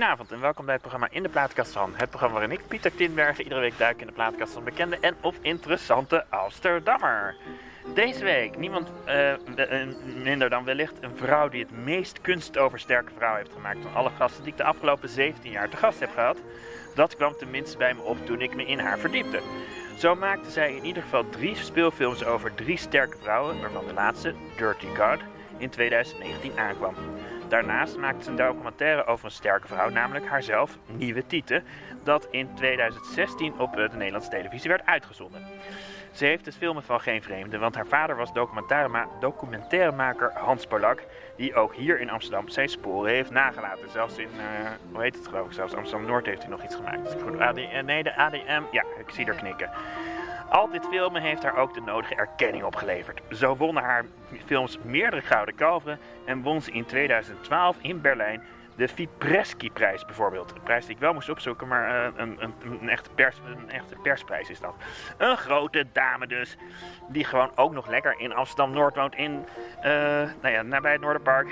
Goedenavond en welkom bij het programma In de Plaatkast van. Het programma waarin ik, Pieter Tinbergen, iedere week duik in de plaatkast van bekende en of interessante Amsterdammer. Deze week niemand eh, minder dan wellicht een vrouw die het meest kunstoversterke vrouw heeft gemaakt van alle gasten die ik de afgelopen 17 jaar te gast heb gehad. Dat kwam tenminste bij me op toen ik me in haar verdiepte. Zo maakte zij in ieder geval drie speelfilms over drie sterke vrouwen, waarvan de laatste, Dirty God, in 2019 aankwam. Daarnaast maakte ze een documentaire over een sterke vrouw, namelijk haarzelf, Nieuwe Tieten, dat in 2016 op de Nederlandse televisie werd uitgezonden. Ze heeft het filmen van geen vreemde, want haar vader was documentairema documentairemaker Hans Polak, die ook hier in Amsterdam zijn sporen heeft nagelaten. Zelfs in, eh, hoe heet het geloof ik, zelfs Amsterdam-Noord heeft hij nog iets gemaakt. Goed? AD, nee, de ADM, ja, ik zie er knikken. Al dit filmen heeft haar ook de nodige erkenning opgeleverd. Zo wonnen haar films meerdere gouden kalveren en won ze in 2012 in Berlijn de Fipreski-prijs bijvoorbeeld. Een prijs die ik wel moest opzoeken, maar eh, een, een, een, echte pers, een echte persprijs is dat. Een grote dame dus, die gewoon ook nog lekker in Amsterdam-Noord woont, in, eh, nou ja, nabij het Noorderpark.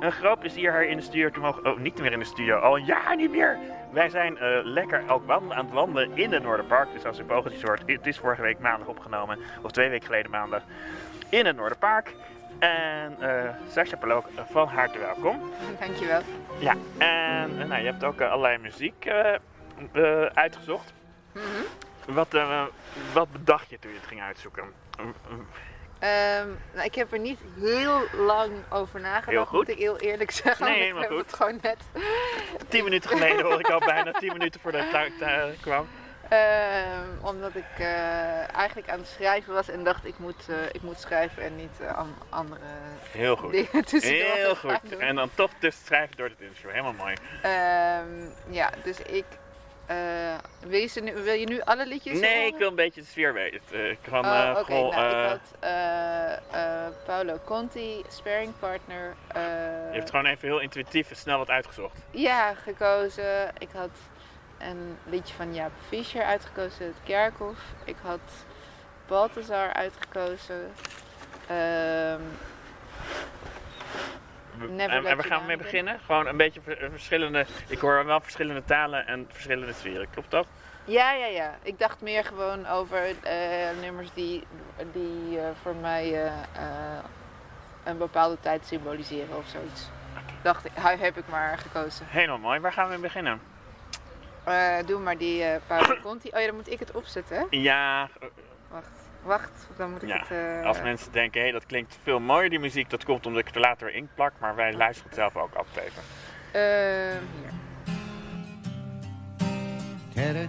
Een groot plezier haar in de studio te mogen... Oh, niet meer in de studio, al een jaar niet meer! Wij zijn eh, lekker ook wandelen, aan het wandelen in het Noorderpark. Dus als u vogeltjes hoort, het is vorige week maandag opgenomen. Of twee weken geleden maandag. In het Noorderpark. En eh Sascha Palok, van harte welkom. Dankjewel. Ja, en eh, nou, je hebt ook eh, allerlei muziek eh, eh, uitgezocht. Mhm. Wat, eh, wat bedacht je toen je het ging uitzoeken? Ehm, nou, ik heb er niet heel lang over nagedacht, Heel goed. moet ik heel eerlijk zeggen. Nee, helemaal ik heb goed. het gewoon net. Tien minuten geleden hoor ik al bijna tien minuten voordat ik eh, kwam. Ehm, omdat ik eh, eigenlijk aan het schrijven was en dacht ik moet, eh, ik moet schrijven en niet eh, an- andere Heel goed. dingen tussendoor Heel goed. En dan toch tussen schrijven door het interview. Helemaal mooi. Ehm, ja, dus ik. Eh, wil, je ze nu, wil je nu alle liedjes Nee, horen? ik wil een beetje de sfeer weten. Eh, Ik kan Oh, gewoon... nou, eh, ik had Paolo Conti, sparring partner. je hebt gewoon even heel intuïtief en snel wat uitgezocht. Ja, gekozen. Ik had een liedje van Jaap Fischer uitgekozen, het Kerkhof. Ik had Balthazar uitgekozen. En, en we gaan mee beginnen. Gewoon een beetje ver- verschillende... Ik hoor wel verschillende talen en verschillende sferen. Klopt dat? ja, ja, ja. Ik dacht meer gewoon over eh, nummers die, die eh, voor mij eh, een bepaalde tijd symboliseren of zoiets. Dacht ik, heb ik maar gekozen. Helemaal mooi. Waar gaan we mee beginnen? Doe maar die eh Paolo Conti. Oh ja, dan moet ik het opzetten? Ja, Wacht, wacht, dan moet ik Ja, het... eh, als mensen denken, hé, dat klinkt veel mooier die muziek. Dat komt omdat ik het er later in plak. Maar wij luisteren het zelf ook altijd even. Ehm, hier. Tada,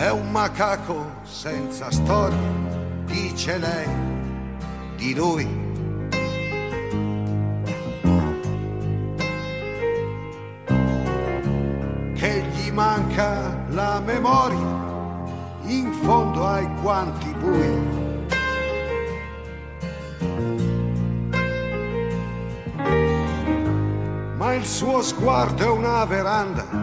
È un macaco senza storia, dice lei di lui. Che gli manca la memoria in fondo ai guanti bui. Ma il suo sguardo è una veranda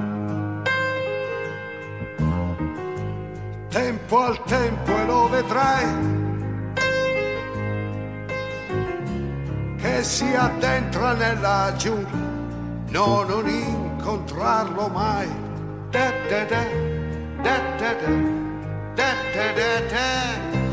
tempo al tempo e lo vedrai. Che si addentra nella giungla no non incontrarlo mai. Da da da da da da da da da da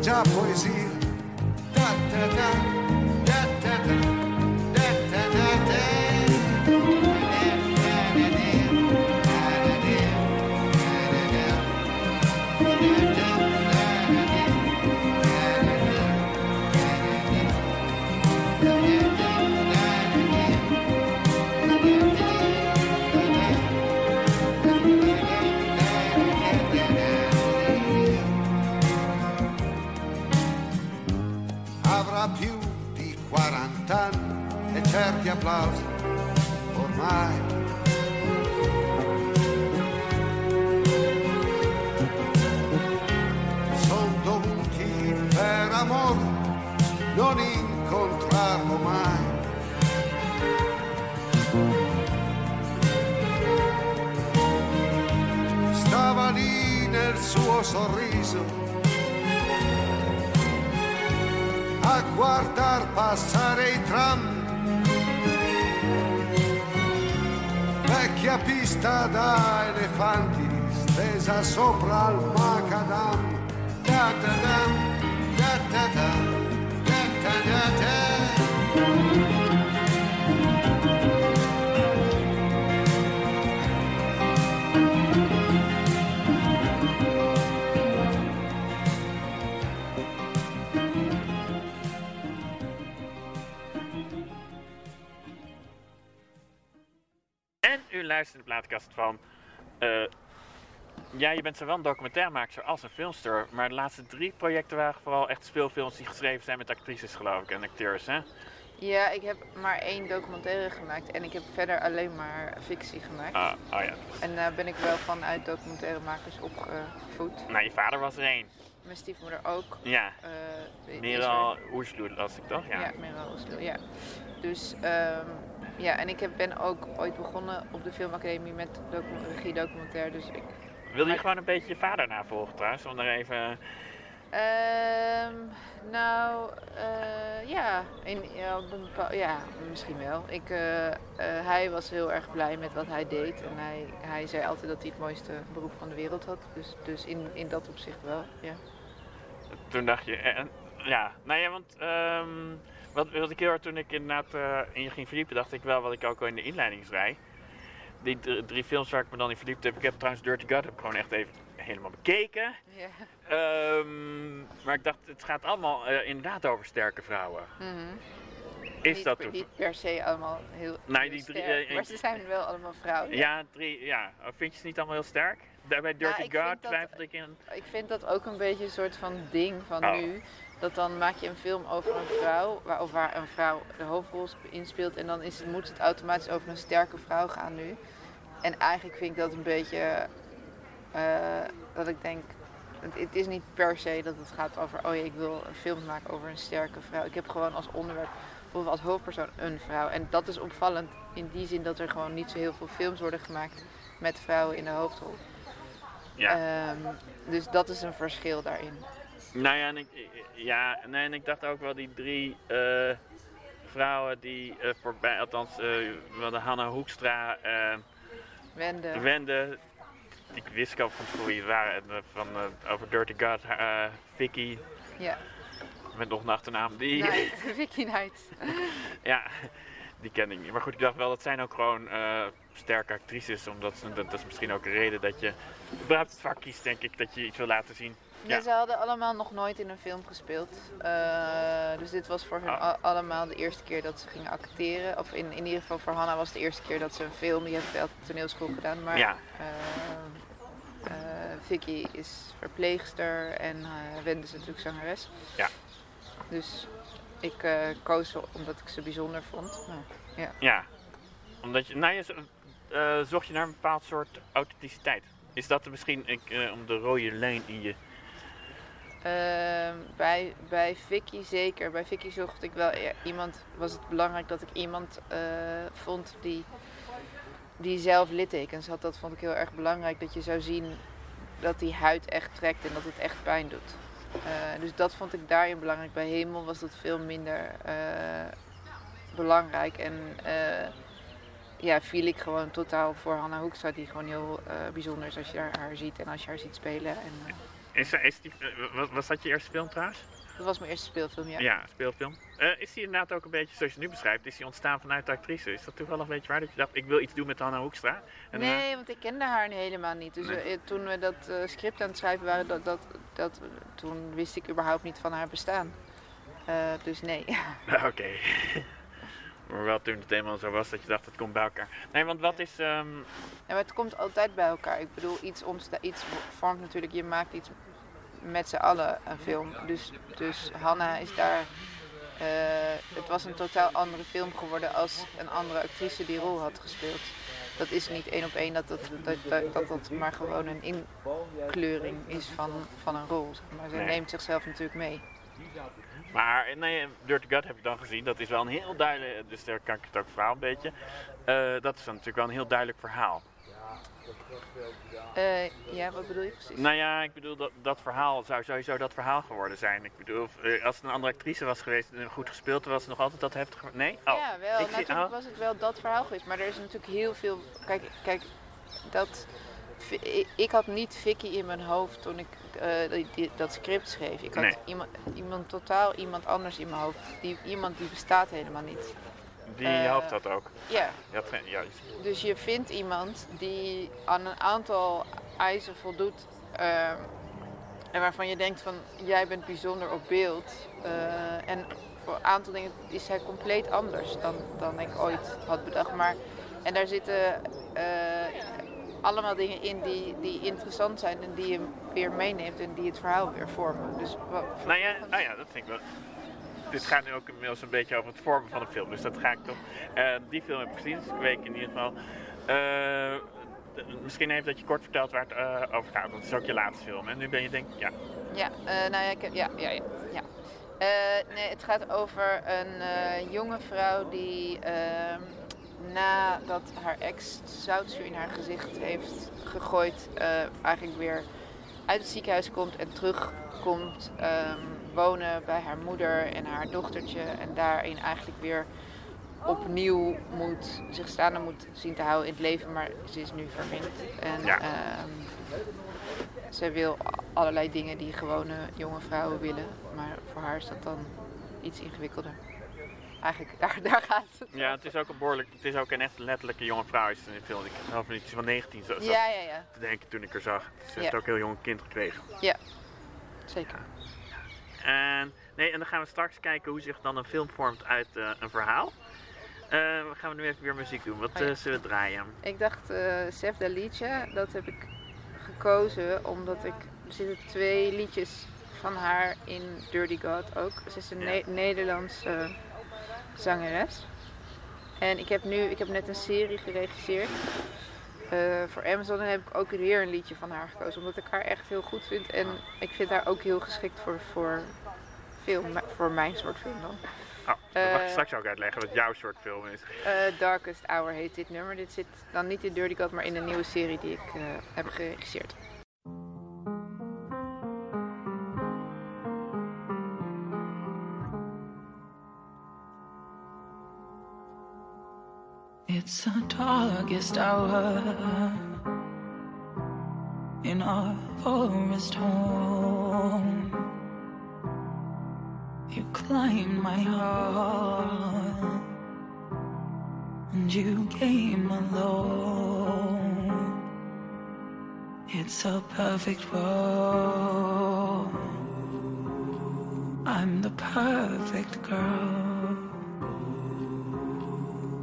de poesia. about sopra il macadam. Da da dam, da da dam, da da da. En u luistert de plaatkast van. eh, ja, je bent zowel een documentairemaker als een filmster. Maar de laatste drie projecten waren vooral echt speelfilms die geschreven zijn met actrices, geloof ik, en acteurs, hè? Ja, ik heb maar één documentaire gemaakt en ik heb verder alleen maar fictie gemaakt. Ah, oh ja. En daar ben ik wel vanuit documentairemakers opgevoed. Nou, je vader was er één. Mijn stiefmoeder ook. Ja. eh, die is Meral las ik toch? Ja, Ja. Meral ja. Dus ehm, ja, en ik heb, ben ook ooit begonnen op de filmacademie met regie documentaire. Dus ik, Wil je gewoon een beetje je vader navolgen trouwens? Om er even... Ehm, nou, eh, ja, in, ja, misschien wel. Ik, eh, eh, hij was heel erg blij met wat hij deed. En hij, hij zei altijd dat hij het mooiste beroep van de wereld had. Dus, dus in, in dat opzicht wel, ja. Toen dacht je... eh, ja, nou ja, want... ehm, wat, wat ik heel hard toen ik inderdaad in je ging verdiepen, dacht ik wel wat ik ook al in de inleiding zei. Die drie, films waar ik me dan in verdiept heb. Ik heb trouwens Dirty God heb ik gewoon echt even helemaal bekeken. Ehm, maar ik dacht, het gaat allemaal eh, inderdaad over sterke vrouwen. Mhm. Is niet, dat per- toch? niet per se allemaal heel, Nee, heel die drie, sterk, eh, maar ze zijn wel allemaal vrouwen. Ja, drie, ja. Oh, Vind je ze niet allemaal heel sterk? Daar bij Dirty vind God twijfelde ik in. Ik vind dat ook een beetje een soort van ding van Oh. nu. Dat dan maak je een film over een vrouw, waar, of waar een vrouw de hoofdrol sp- inspeelt. En dan is het, moet het automatisch over een sterke vrouw gaan nu. En eigenlijk vind ik dat een beetje, eh, dat ik denk, het, het is niet per se dat het gaat over, oh ja, ik wil een film maken over een sterke vrouw. Ik heb gewoon als onderwerp, of als hoofdpersoon, een vrouw. En dat is opvallend in die zin dat er gewoon niet zo heel veel films worden gemaakt met vrouwen in de hoofdrol. Ja. Ehm, dus dat is een verschil daarin. Nou ja, en ik, ja, nee, en ik dacht ook wel die drie eh, vrouwen die eh, voorbij, althans, eh, we hadden Hanna Hoekstra, eh Wende. Wende, ik wist ik al van wie het waren, en, van, over Dirty God, Vicky, Ja, met nog een achternaam, die. Vicky Knight. ja, die ken ik niet. Maar goed, ik dacht wel, dat zijn ook gewoon sterke actrices, omdat ze, dat, dat is misschien ook een reden dat je überhaupt het vak kiest, denk ik, dat je iets wil laten zien. Ja. Ze hadden allemaal nog nooit in een film gespeeld. Eh, dus dit was voor hun Ah. allemaal de eerste keer dat ze gingen acteren. Of in, in ieder geval voor Hanna was het de eerste keer dat ze een film... Die heeft wel toneelschool gedaan, maar... Ja. eh, eh, Vicky is verpleegster en Wende is natuurlijk zangeres. Ja. Dus ik koos ze omdat ik ze bijzonder vond. Ja. Ja, omdat je, nou, je zo- zocht je naar een bepaald soort authenticiteit. Is dat er misschien ik, om de rode lijn in je Ehm, bij, bij Vicky zeker. Bij Vicky zocht ik wel e- iemand, was het belangrijk dat ik iemand eh, vond die, die zelf littekens had. Dat vond ik heel erg belangrijk. Dat je zou zien dat die huid echt trekt en dat het echt pijn doet. Eh, dus dat vond ik daarin belangrijk. Bij Hemel was dat veel minder eh, belangrijk. En ja, viel ik gewoon totaal voor Hanna Hoekstra, die gewoon heel bijzonder is als je haar, ziet en als je haar ziet spelen. En, Is, is die, eh, was, was dat je eerste film trouwens? dat was mijn eerste speelfilm, ja. Ja, speelfilm. Eh, is die inderdaad ook een beetje, zoals je nu beschrijft, is die ontstaan vanuit de actrice? Is dat toevallig een beetje waar dat je dacht, ik wil iets doen met Hanna Hoekstra? En, eh, Nee, want ik kende haar helemaal niet. Dus Nee. toen we dat script aan het schrijven waren, dat, dat, dat, toen wist ik überhaupt niet van haar bestaan. Dus nee. Oké. Maar wel toen het eenmaal zo was dat je dacht, het komt bij elkaar. Nee, want wat is... ehm, Ja, maar het komt altijd bij elkaar. Ik bedoel, iets, iets vormt natuurlijk, je maakt iets met z'n allen een film. Dus, dus Hanna is daar. eh, het was een totaal andere film geworden als een andere actrice die rol had gespeeld. Dat is niet één op één, dat dat, dat, dat, dat, dat maar gewoon een inkleuring is van, van een rol. Zeg maar. Ze Nee. neemt zichzelf natuurlijk mee. Maar nee, Dirty Gut heb ik dan gezien. Dat is wel een heel duidelijk, dus daar kan ik het ook verhaal een beetje. Eh, dat is dan natuurlijk wel een heel duidelijk verhaal. Eh, ja, wat bedoel je precies? Nou ja, ik bedoel, dat, dat verhaal zou sowieso dat verhaal geworden zijn. Ik bedoel, eh, als het een andere actrice was geweest en goed gespeeld, was het nog altijd dat heftig. Nee? Oh. Ja, wel. Ik zie- natuurlijk oh. was het wel dat verhaal geweest. Maar er is natuurlijk heel veel. Kijk, kijk dat. Ik- had niet Vicky in mijn hoofd toen ik eh, die- dat script schreef. Ik had Nee. iemand, iemand totaal iemand anders in mijn hoofd. Die, iemand die bestaat helemaal niet. Die eh, hoofd had ook. Ja, ja, dus je vindt iemand die aan een aantal eisen voldoet. ehm, en waarvan je denkt van jij bent bijzonder op beeld. eh, en voor een aantal dingen is hij compleet anders dan, dan ik ooit had bedacht. Maar, en daar zitten eh, allemaal dingen in die, die interessant zijn en die je weer meeneemt en die het verhaal weer vormen. Dus Nou ja, nou ja, dat vind ik wel. Dit gaat nu ook inmiddels een beetje over het vormen van een film, dus dat ga ik toch. Eh, die film heb ik gezien, dus ik weet in ieder geval. Eh, misschien even dat je kort vertelt waar het eh, over gaat, want het is ook je laatste film. En nu ben je denk ik, ja, Ja, nou ja, ik heb- ja, ja, ja. ja. Nee, het gaat over een jonge vrouw die ehm, nadat haar ex zoutzuur in haar gezicht heeft gegooid, eh, eigenlijk weer uit het ziekenhuis komt en terugkomt ehm, wonen bij haar moeder en haar dochtertje. En daarin eigenlijk weer opnieuw moet, zich staande moet zien te houden in het leven, maar ze is nu verminkt. En Ja. ehm, zij wil allerlei dingen die gewone jonge vrouwen willen, maar voor haar is dat dan iets ingewikkelder. Eigenlijk, daar, daar gaat het. ja, het is ook een behoorlijk, het is ook een echt letterlijke jonge vrouw is het in de film. Ik geloof niet, van 19 zo, Ja, ja, ja, te denken toen ik haar zag. Ze heeft Ja. ook een heel jong kind gekregen. zeker. En, nee, en dan gaan we straks kijken hoe zich dan een film vormt uit eh, een verhaal. We gaan we nu even weer muziek doen. Wat Oh ja. eh, zullen we draaien? Ik dacht, eh Sef da Liedje, dat heb ik gekozen omdat ik, er zitten twee liedjes van haar in Dirty God ook. Ze is een Ja. Ne- Nederlandse zangeres. En ik heb nu, ik heb net een serie geregisseerd eh, voor Amazon en heb ik ook weer een liedje van haar gekozen. Omdat ik haar echt heel goed vind en ik vind haar ook heel geschikt voor, voor film, voor mijn soort film dan. Oh, dat mag je Eh, straks ook uitleggen wat jouw soort film is. Eh, Darkest Hour heet dit nummer. Dit zit dan niet in Dirty God, maar in de nieuwe serie die ik heb geregisseerd. It's the darkest hour in our forest home. You climbed my heart and you came alone. It's a perfect world. I'm the perfect girl.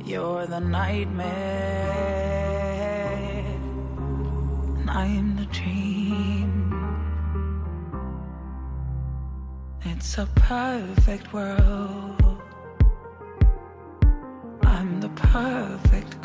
You're the nightmare, and I'm the dream. It's a perfect world. I'm the perfect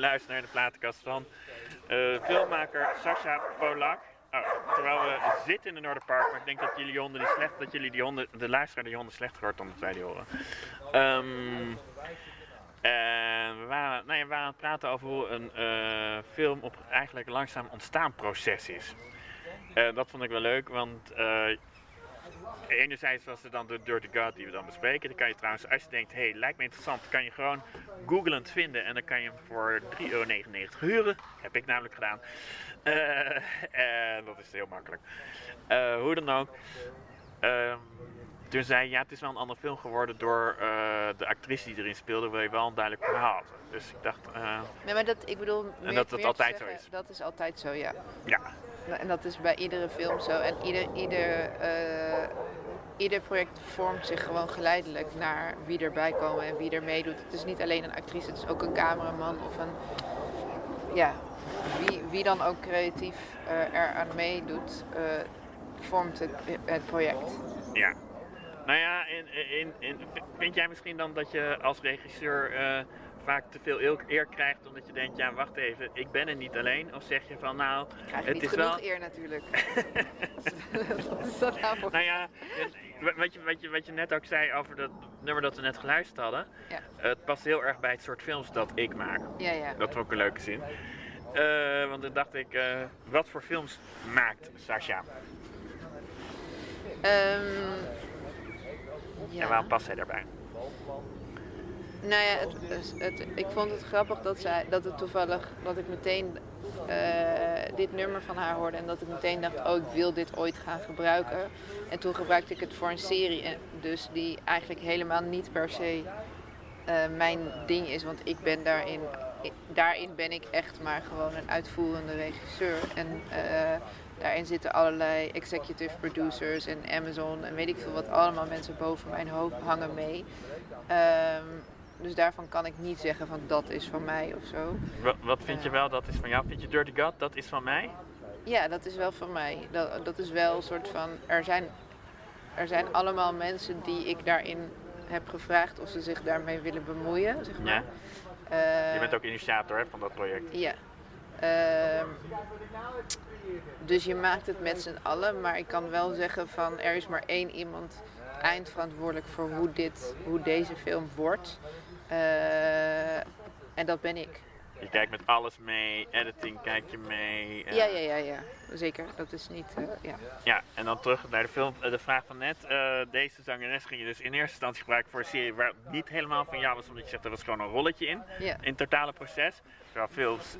En u luistert naar de platenkast van eh, filmmaker Sasha Polak. Oh, terwijl we zitten in de Noorderpark, maar ik denk dat jullie honden die slecht, dat jullie die honden, de luisteraar die honden slecht hoort omdat wij die horen. Ehm, en we waren, ja, we waren aan het praten over hoe een eh, film op eigenlijk langzaam ontstaan proces is. Eh, dat vond ik wel leuk, want eh, enerzijds was er dan de Dirty God die we dan bespreken. Dan kan je trouwens, als je denkt, hé, hey, lijkt me interessant, kan je gewoon googlend vinden en dan kan je hem voor 3,99 euro huren. Heb ik namelijk gedaan. Eh, en dat is heel makkelijk. Eh, hoe dan ook. Ehm, toen zei ja, het is wel een andere film geworden door eh, de actrice die erin speelde, waar je wel een duidelijk verhaal. Dus ik dacht, eh, Nee, maar dat, ik bedoel... meer- dat het altijd zo is. Dat is altijd zo, ja. ja, En dat is bij iedere film zo. En ieder, ieder, eh, ieder project vormt zich gewoon geleidelijk naar wie erbij komen en wie er meedoet. Het is niet alleen een actrice, het is ook een cameraman of een... Ja, wie, wie dan ook creatief eh eraan meedoet, eh, vormt het, het project. Ja. Nou ja, in, vind jij misschien dan dat je als regisseur eh, vaak te veel eer- krijgt omdat je denkt, ja wacht even, ik ben er niet alleen? Of zeg je van nou, Krijg je het niet is wel... eer natuurlijk. Wat is dat nou voor... Nou ja, wat je, wat, je, wat je net ook zei over dat nummer dat we net geluisterd hadden, Ja. het past heel erg bij het soort films dat ik maak. Ja, ja. Dat vond ik een leuke zin. Eh, want dan dacht ik, eh, wat voor films maakt Sasha? Ehm, ja. En waarom past zij daarbij? Nou ja, het, het, ik vond het grappig dat, zij, dat het toevallig, dat ik meteen eh, dit nummer van haar hoorde en dat ik meteen dacht, oh ik wil dit ooit gaan gebruiken. En toen gebruikte ik het voor een serie, dus die eigenlijk helemaal niet per se eh, mijn ding is, want ik ben daarin, daarin ben ik echt maar gewoon een uitvoerende regisseur. En eh, daarin zitten allerlei executive producers en Amazon en weet ik veel wat allemaal mensen boven mijn hoofd hangen mee. Ehm, dus daarvan kan ik niet zeggen van dat is van mij of zo. Wat, wat vind je wel dat is van jou? Vind je Dirty God dat is van mij? Ja, dat is wel van mij. Dat, dat is wel een soort van. Er zijn, er zijn allemaal mensen die ik daarin heb gevraagd of ze zich daarmee willen bemoeien. Zeg maar. Ja. Eh, Je bent ook initiator hè, van dat project. Ja. Ehm, dus je maakt het met z'n allen, maar ik kan wel zeggen van er is maar één iemand eindverantwoordelijk voor hoe, dit, hoe deze film wordt. Eh, en dat ben ik. Je kijkt met alles mee, editing kijk je mee. eh, Ja, ja, ja, ja. Zeker. Dat is niet. eh, ja. Ja, en dan terug naar de film, de vraag van net. Deze zangeres ging je dus in eerste instantie gebruiken voor een serie waar het niet helemaal van jou was, omdat je zegt er was gewoon een rolletje in, Ja. in het totale proces. Terwijl films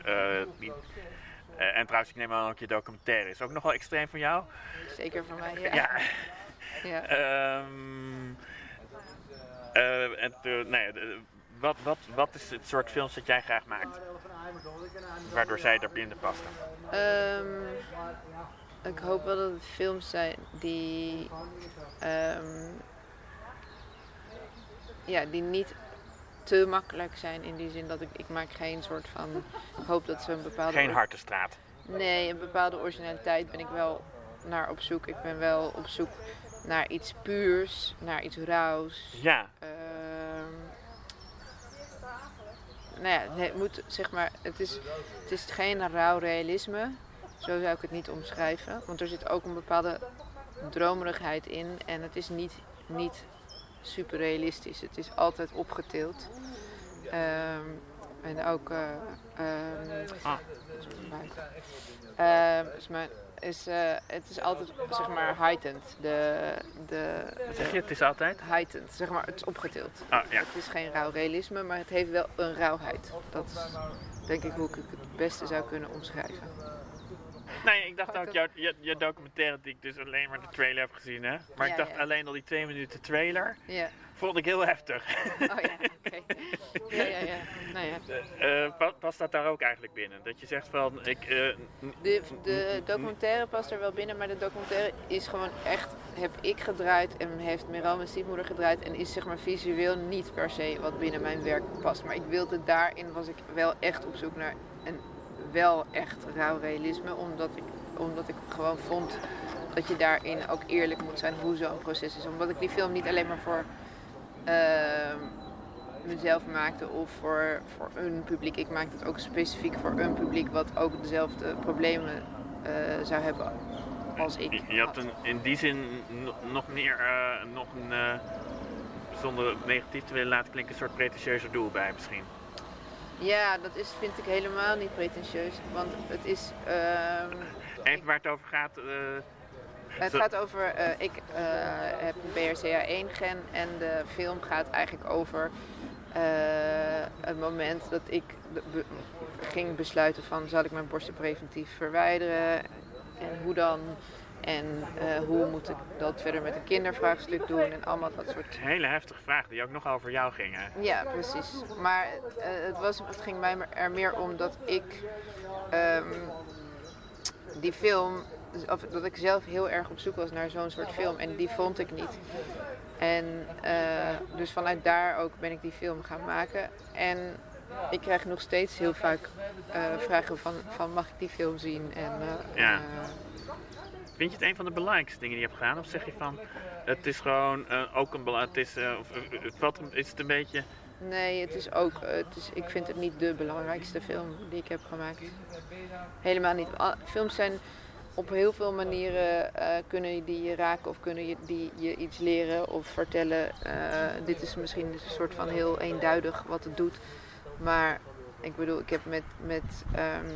en trouwens, ik neem aan ook je documentaire is ook nog wel extreem van jou. Zeker van mij. Ja. Ja. Ja. Ehm, eh, en ja, de- wat, wat, wat is het soort films dat jij graag maakt? Waardoor zij er binnen pasten. Ehm, ik hoop wel dat het films zijn die. ehm, ja, die niet te makkelijk zijn in die zin dat ik, ik maak geen soort van. Ik hoop dat ze een bepaalde. Geen hartenstraat. Nee, een bepaalde originaliteit ben ik wel naar op zoek. Ik ben wel op zoek naar iets puurs, naar iets rauws. Ja, Ehm, nou ja, het moet zeg maar, het is, het is geen rauw realisme. Zo zou ik het niet omschrijven. Want er zit ook een bepaalde dromerigheid in. En het is niet, niet super realistisch. Het is altijd opgetild. Ehm, en ook. eh ehm, Ah. is mijn, is, eh, het is altijd zeg maar heightened. De, de, wat zeg je? Het is altijd? heightened, zeg maar, het is opgetild. Ah, ja. Het is geen rauw realisme, maar het heeft wel een rauwheid. Dat is denk ik hoe ik het het beste zou kunnen omschrijven. Nee, ik dacht ook, jouw, je, je documentaire die ik dus alleen maar de trailer heb gezien, hè? Maar Ja, ik dacht ja. alleen al die twee minuten trailer, Ja, vond ik heel heftig. oh ja, oké. Ja, ja, ja. Nou ja. Eh, pa- past dat daar ook eigenlijk binnen? Dat je zegt van, ik... eh, De, de documentaire past er wel binnen, maar de documentaire is gewoon echt, heb ik gedraaid en heeft Meral, mijn stiefmoeder, gedraaid. En is zeg maar visueel niet per se wat binnen mijn werk past. Maar ik wilde daarin, was ik wel echt op zoek naar een wel echt rauw realisme. Omdat ik, omdat ik gewoon vond dat je daarin ook eerlijk moet zijn hoe zo'n proces is. Omdat ik die film niet alleen maar voor mezelf maakte of voor, voor een publiek. Ik maakte het ook specifiek voor een publiek wat ook dezelfde problemen eh, zou hebben als ik. je, je had een, in die zin no- nog meer, eh, nog een, eh, zonder het negatief te willen laten klinken, een soort pretentieuzer doel bij misschien. Ja, dat is, vind ik helemaal niet pretentieus. Want het is. ehm, Even waar het over gaat, Het Zo- gaat over, eh, ik eh, heb een BRCA1-gen en de film gaat eigenlijk over eh, het moment dat ik be- ging besluiten van zal ik mijn borsten preventief verwijderen en hoe dan en eh, hoe moet ik dat verder met een kindervraagstuk doen en allemaal dat soort een hele heftige vraag die ook nog over jou ging. Hè? ja, precies. Maar eh, het, was, het ging mij er meer om dat ik ehm, die film, of dat ik zelf heel erg op zoek was naar zo'n soort film en die vond ik niet. En eh, dus vanuit daar ook ben ik die film gaan maken. En ik krijg nog steeds heel vaak eh, vragen van, van mag ik die film zien? En, eh, Ja. Vind je het een van de belangrijkste dingen die je hebt gedaan? Of zeg je van, het is gewoon ook een het is, wat, is het een beetje... Nee, het is ook, het is, ik vind het niet de belangrijkste film die ik heb gemaakt. Helemaal niet. Films zijn op heel veel manieren eh, kunnen die je raken of kunnen je, die je iets leren of vertellen. Eh, dit is misschien een soort van heel eenduidig wat het doet. Maar ik bedoel, ik heb met, met ehm,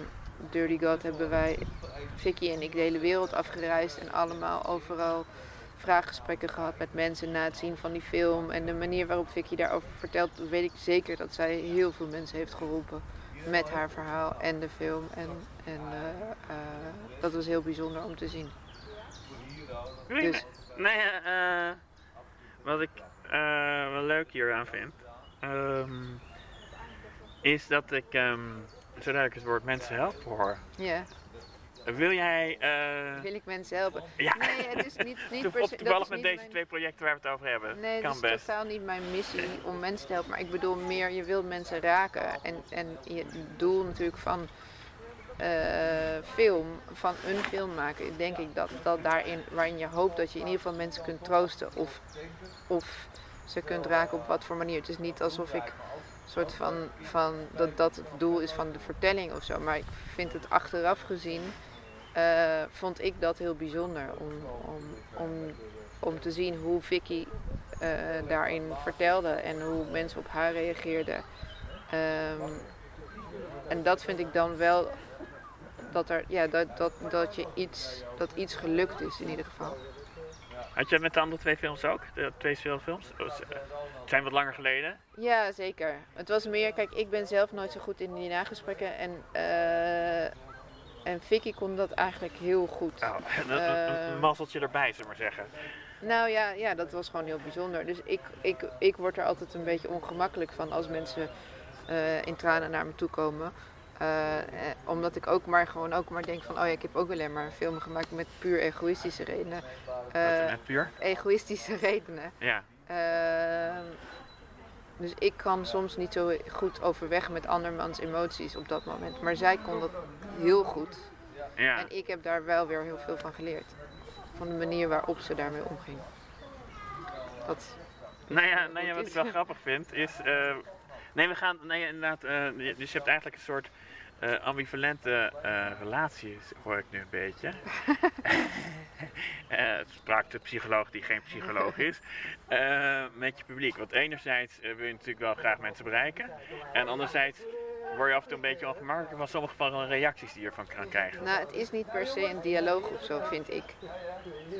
Dirty God hebben wij, Vicky en ik, de hele wereld afgereisd en allemaal overal vraaggesprekken gehad met mensen na het zien van die film. En de manier waarop Vicky daarover vertelt, weet ik zeker dat zij heel veel mensen heeft geholpen. Met haar verhaal en de film. En, en eh, eh, dat was heel bijzonder om te zien. Dus- Nee, eh, wat ik wel leuk hieraan vind, ehm, is dat ik, ehm zodra ik het woord mensen helpen hoor, Ja, wil jij, eh, wil ik mensen helpen? ja, Nee, het is niet, niet per se... toevallig met deze mijn- twee projecten waar we het over hebben, Nee, dat is best. totaal niet mijn missie om mensen te helpen. Maar ik bedoel meer, je wilt mensen raken. En, en je doel natuurlijk van eh, film, van een film maken, denk ik dat, dat daarin, waarin je hoopt dat je in ieder geval mensen kunt troosten of, of ze kunt raken op wat voor manier. Het is niet alsof ik soort van, van dat dat het doel is van de vertelling of zo. Maar ik vind het achteraf gezien, eh, vond ik dat heel bijzonder om, om, om, om te zien hoe Vicky eh, daarin vertelde en hoe mensen op haar reageerden. Ehm, en dat vind ik dan wel dat, er, ja, dat, dat, dat, je iets, dat iets gelukt is in ieder geval. Had je met de andere twee films ook? De twee speelfilms? Ze- Het zijn wat langer geleden. Ja, zeker. Het was meer, kijk, ik ben zelf nooit zo goed in die nagesprekken en, eh en Vicky kon dat eigenlijk heel goed. Oh, een, een, Eh. mazzeltje erbij, zullen we maar zeggen. Nou ja, ja, dat was gewoon heel bijzonder. Dus ik, ik, ik word er altijd een beetje ongemakkelijk van als mensen eh, in tranen naar me toe komen. Eh, eh, omdat ik ook maar gewoon ook maar denk van, oh ja, ik heb ook alleen maar een film gemaakt met puur egoïstische redenen. Wat, met puur? egoïstische redenen. Ja. Dus ik kan soms niet zo goed overweg met andermans emoties op dat moment. Maar zij kon dat heel goed. ja. En ik heb daar wel weer heel veel van geleerd. Van de manier waarop ze daarmee omging. Dat, Nou ja, nou ja, wat ik wel grappig vind is. eh, nee, we gaan. Nee, inderdaad. eh, dus je hebt eigenlijk een soort eh, ambivalente eh, relatie, hoor ik nu een beetje. Het sprak de psycholoog die geen psycholoog is. met je publiek. Want enerzijds wil je natuurlijk wel graag mensen bereiken. En anderzijds word je af en toe een beetje ongemakkelijk van sommige van de reacties die je ervan kan krijgen. nou, het is niet per se een dialoog of zo, vind ik.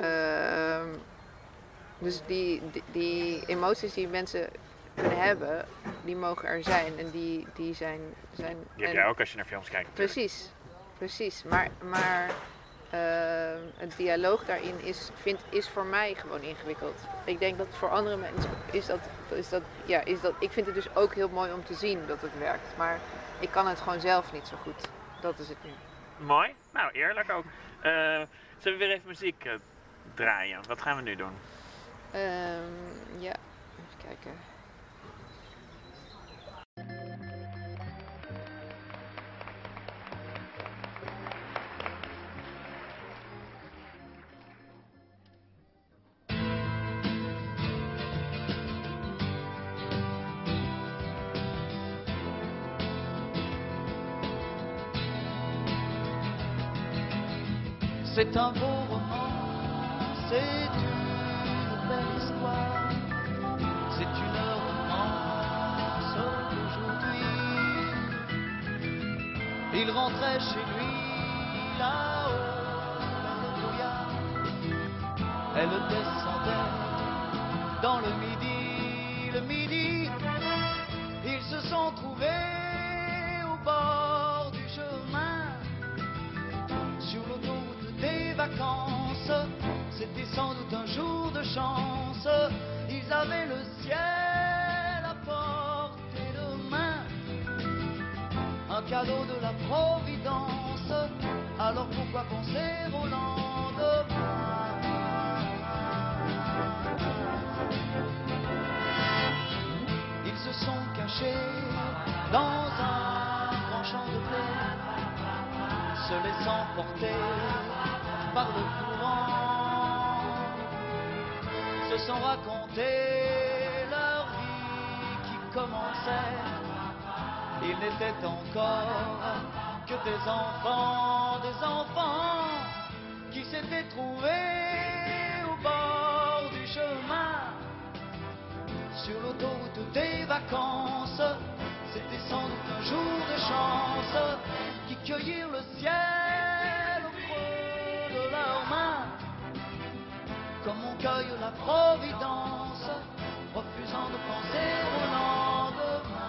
Ehm, dus die, die, die emoties die mensen kunnen hebben, die mogen er zijn. En die, die zijn... zijn Die heb jij ook als je naar films kijkt. natuurlijk. Precies, precies. Maar, maar ehm, het dialoog daarin is, vind, is voor mij gewoon ingewikkeld. Ik denk dat voor andere mensen is dat, is dat, ja, is dat. Ik vind het dus ook heel mooi om te zien dat het werkt. Maar ik kan het gewoon zelf niet zo goed. Dat is het nu. Mooi. Nou, eerlijk ook. Eh, zullen we weer even muziek eh, draaien? Wat gaan we nu doen? Ehm, ja, even kijken. C'est un beau roman, c'est une belle histoire, c'est une romance d'aujourd'hui. Il rentrait chez lui là-haut le. Elle descendait porter par le courant, se sont racontés leur vie qui commençait. Ils n'étaient encore que des enfants, des enfants qui s'étaient trouvés au bord du chemin sur l'autoroute des vacances. C'était sans doute un jour de chance qui cueillirent le ciel comme on cueille la providence, refusant de penser au lendemain.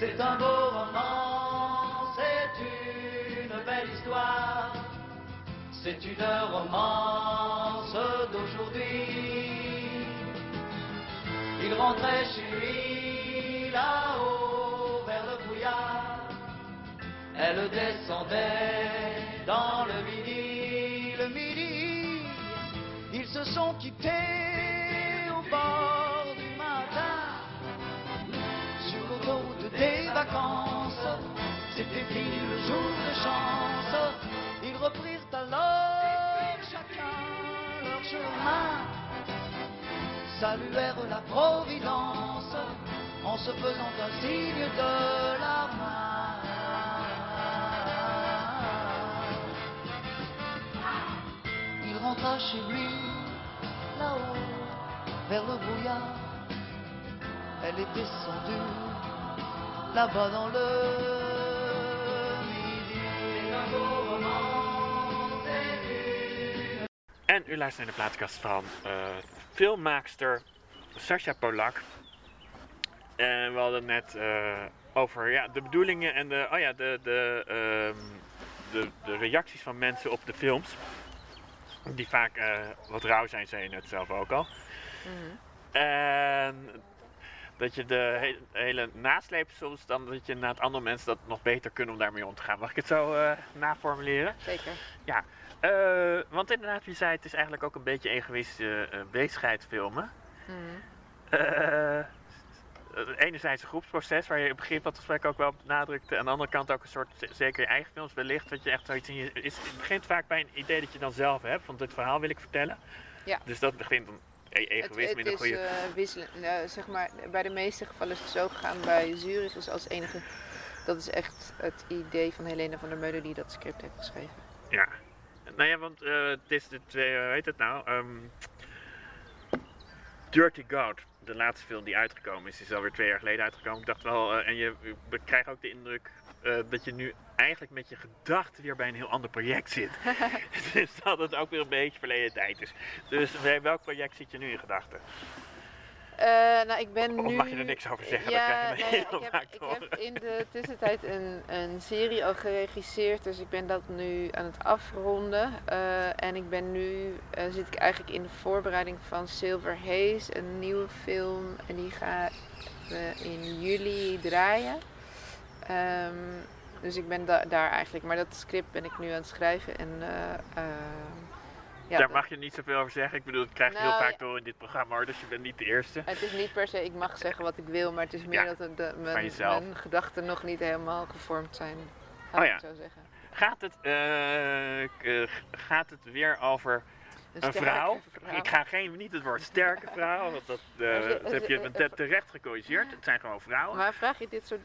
C'est un beau roman, c'est une belle histoire, c'est une romance d'aujourd'hui. Il rentrait chez lui. Elle descendait dans le midi, le midi. Ils se sont quittés au bord du matin sur l'autoroute des vacances. C'était fini le jour de chance. Ils reprirent alors chacun leur chemin. Saluèrent la Providence en se faisant un signe de la main. Il rentra chez lui, là-haut, vers le brouillard. Elle est descendue, là-bas dans le En u luistert naar de plaatkast van eh, filmmaakster Sascha Polak. En we hadden net eh, over ja, de bedoelingen en de, oh ja, de, de, ehm, de, de reacties van mensen op de films. Die vaak eh, wat rauw zijn, zei je net zelf ook al. En dat je de he- hele nasleep soms dan dat je na het andere mensen dat nog beter kunnen om daarmee om te gaan. Mag ik het zo eh, naformuleren? Zeker. Ja, eh, want inderdaad, wie zei het is eigenlijk ook een beetje egoïstische uh, bezigheid filmen. Mhm. Eh, enerzijds een groepsproces waar je begin van het gesprek ook wel nadrukte. Aan de andere kant ook een soort, zeker je eigen films wellicht, dat je echt zoiets in je, is, het begint vaak bij een idee dat je dan zelf hebt, want dit verhaal wil ik vertellen. Ja. Dus dat begint dan e- egoïsme het in een is goede... eh, wisselend. Nou, zeg maar, bij de meeste gevallen is het zo gegaan. Bij Zurich is als enige. Dat is echt het idee van Helena van der Meulen die dat script heeft geschreven. Ja. Nou ja, want eh, het is de twee, hoe heet het nou? Ehm, Dirty God, de laatste film die uitgekomen is, is alweer twee jaar geleden uitgekomen. Ik dacht wel, eh, en je we krijgen ook de indruk eh, dat je nu eigenlijk met je gedachten weer bij een heel ander project zit. dus dat het ook weer een beetje verleden tijd is. Dus bij welk project zit je nu in gedachten? Eh, nou, ik ben Of nu... mag je er niks over zeggen? Ja, Dan krijg je nou heel ik, heb, ik heb in de tussentijd een, een serie al geregisseerd, dus ik ben dat nu aan het afronden. Eh, en ik ben nu, eh, zit ik eigenlijk in de voorbereiding van Silver Haze, een nieuwe film. En die gaat eh, in juli draaien. Ehm, dus ik ben da- daar eigenlijk, maar dat script ben ik nu aan het schrijven. En, eh, ehm, ja, Daar mag je niet zoveel over zeggen. Ik bedoel, dat krijg je heel Nou, vaak door in dit programma hoor, dus je bent niet de eerste. Het is niet per se, ik mag zeggen wat ik wil, maar het is meer dat de, mijn, mijn gedachten nog niet helemaal gevormd zijn. Laat Oh ik zo zeggen. Gaat het, eh, eh, gaat het weer over een sterke vrouw? vrouw. Ik ga geen, niet het woord sterke vrouw, want dat, eh, dat heb je te- terecht gecorrigeerd. Het zijn gewoon vrouwen. Maar vraag je dit soort,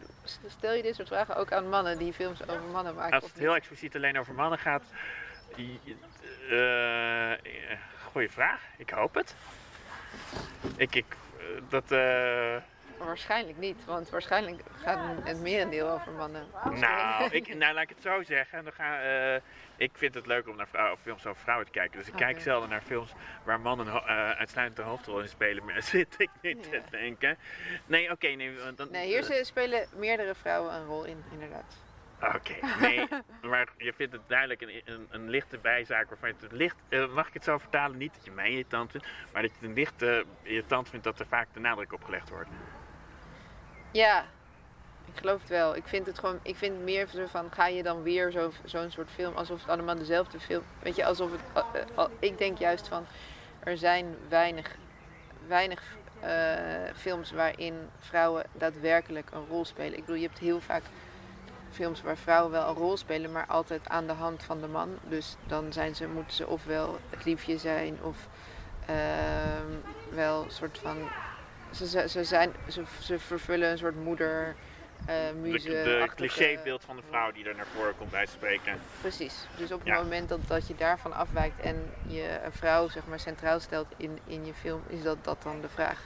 stel je dit soort vragen ook aan mannen die films over mannen maken? Als het heel expliciet alleen over mannen gaat, goeie vraag. Ik hoop het. Ik, ik, eh, dat, eh? Waarschijnlijk niet, want waarschijnlijk gaat het merendeel over mannen. Nou, ik, nou, laat ik het zo zeggen. Dan ga, eh, ik vind het leuk om naar vrouwen, films over vrouwen te kijken. Dus ik kijk zelden naar films waar mannen eh, uitsluitend de hoofdrol in spelen. Maar zit ik niet te denken. Nee, oké. nee, want dan, Nee, hier eh, spelen meerdere vrouwen een rol in, inderdaad. Oké, nee. maar je vindt het duidelijk een, een, een lichte bijzaak waarvan je het licht... eh, mag ik het zo vertalen? Niet dat je mij irritant vindt, maar dat je het een lichte irritant vindt dat er vaak de nadruk op gelegd wordt. Ja, ik geloof het wel. Ik vind het gewoon, ik vind meer van, ga je dan weer zo- zo'n soort film, alsof het allemaal dezelfde film, weet je, alsof het, eh, eh, ik denk juist van, er zijn weinig, weinig films waarin vrouwen daadwerkelijk een rol spelen. Ik bedoel, je hebt heel vaak films waar vrouwen wel een rol spelen, maar altijd aan de hand van de man. Dus dan zijn ze, moeten ze ofwel het liefje zijn of ehm, wel een soort van ze, ze, ze, zijn, ze, ze vervullen een soort moeder, eh De, muze. de clichébeeld van de vrouw die er naar voren komt bij te spreken. Precies. Dus op het Ja. moment dat, dat je daarvan afwijkt en je een vrouw zeg maar, centraal stelt in, in je film, is dat, dat dan de vraag.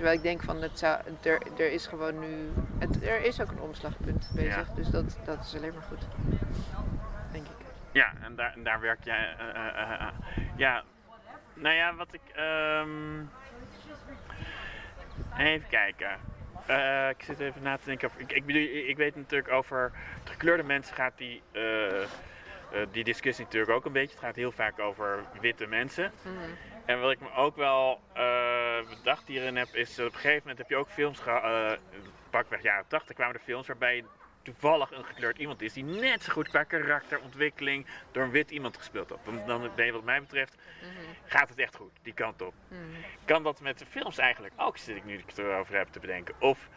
Terwijl ik denk van, het zou, er, er is gewoon nu, het, er is ook een omslagpunt bezig. Ja. Dus dat, dat is alleen maar goed. Denk ik. Ja, en daar, en daar werk jij. eh, ja, nou ja, wat ik. ehm, even kijken. Ik zit even na te denken. Over, ik, ik, bedoel, ik weet natuurlijk over de gekleurde mensen gaat die, die discussie natuurlijk ook een beetje. Het gaat heel vaak over witte mensen. Mhm. En wat ik me ook wel eh, bedacht hierin heb, is dat op een gegeven moment heb je ook films gehad. pakweg jaren 80 kwamen er films waarbij toevallig een gekleurd iemand is die net zo goed qua karakterontwikkeling door een wit iemand gespeeld had. Dan, dan ben je wat mij betreft, Mhm. gaat het echt goed, die kant op. Mhm. Kan dat met de films eigenlijk ook, zit ik nu ik het erover heb te bedenken? Of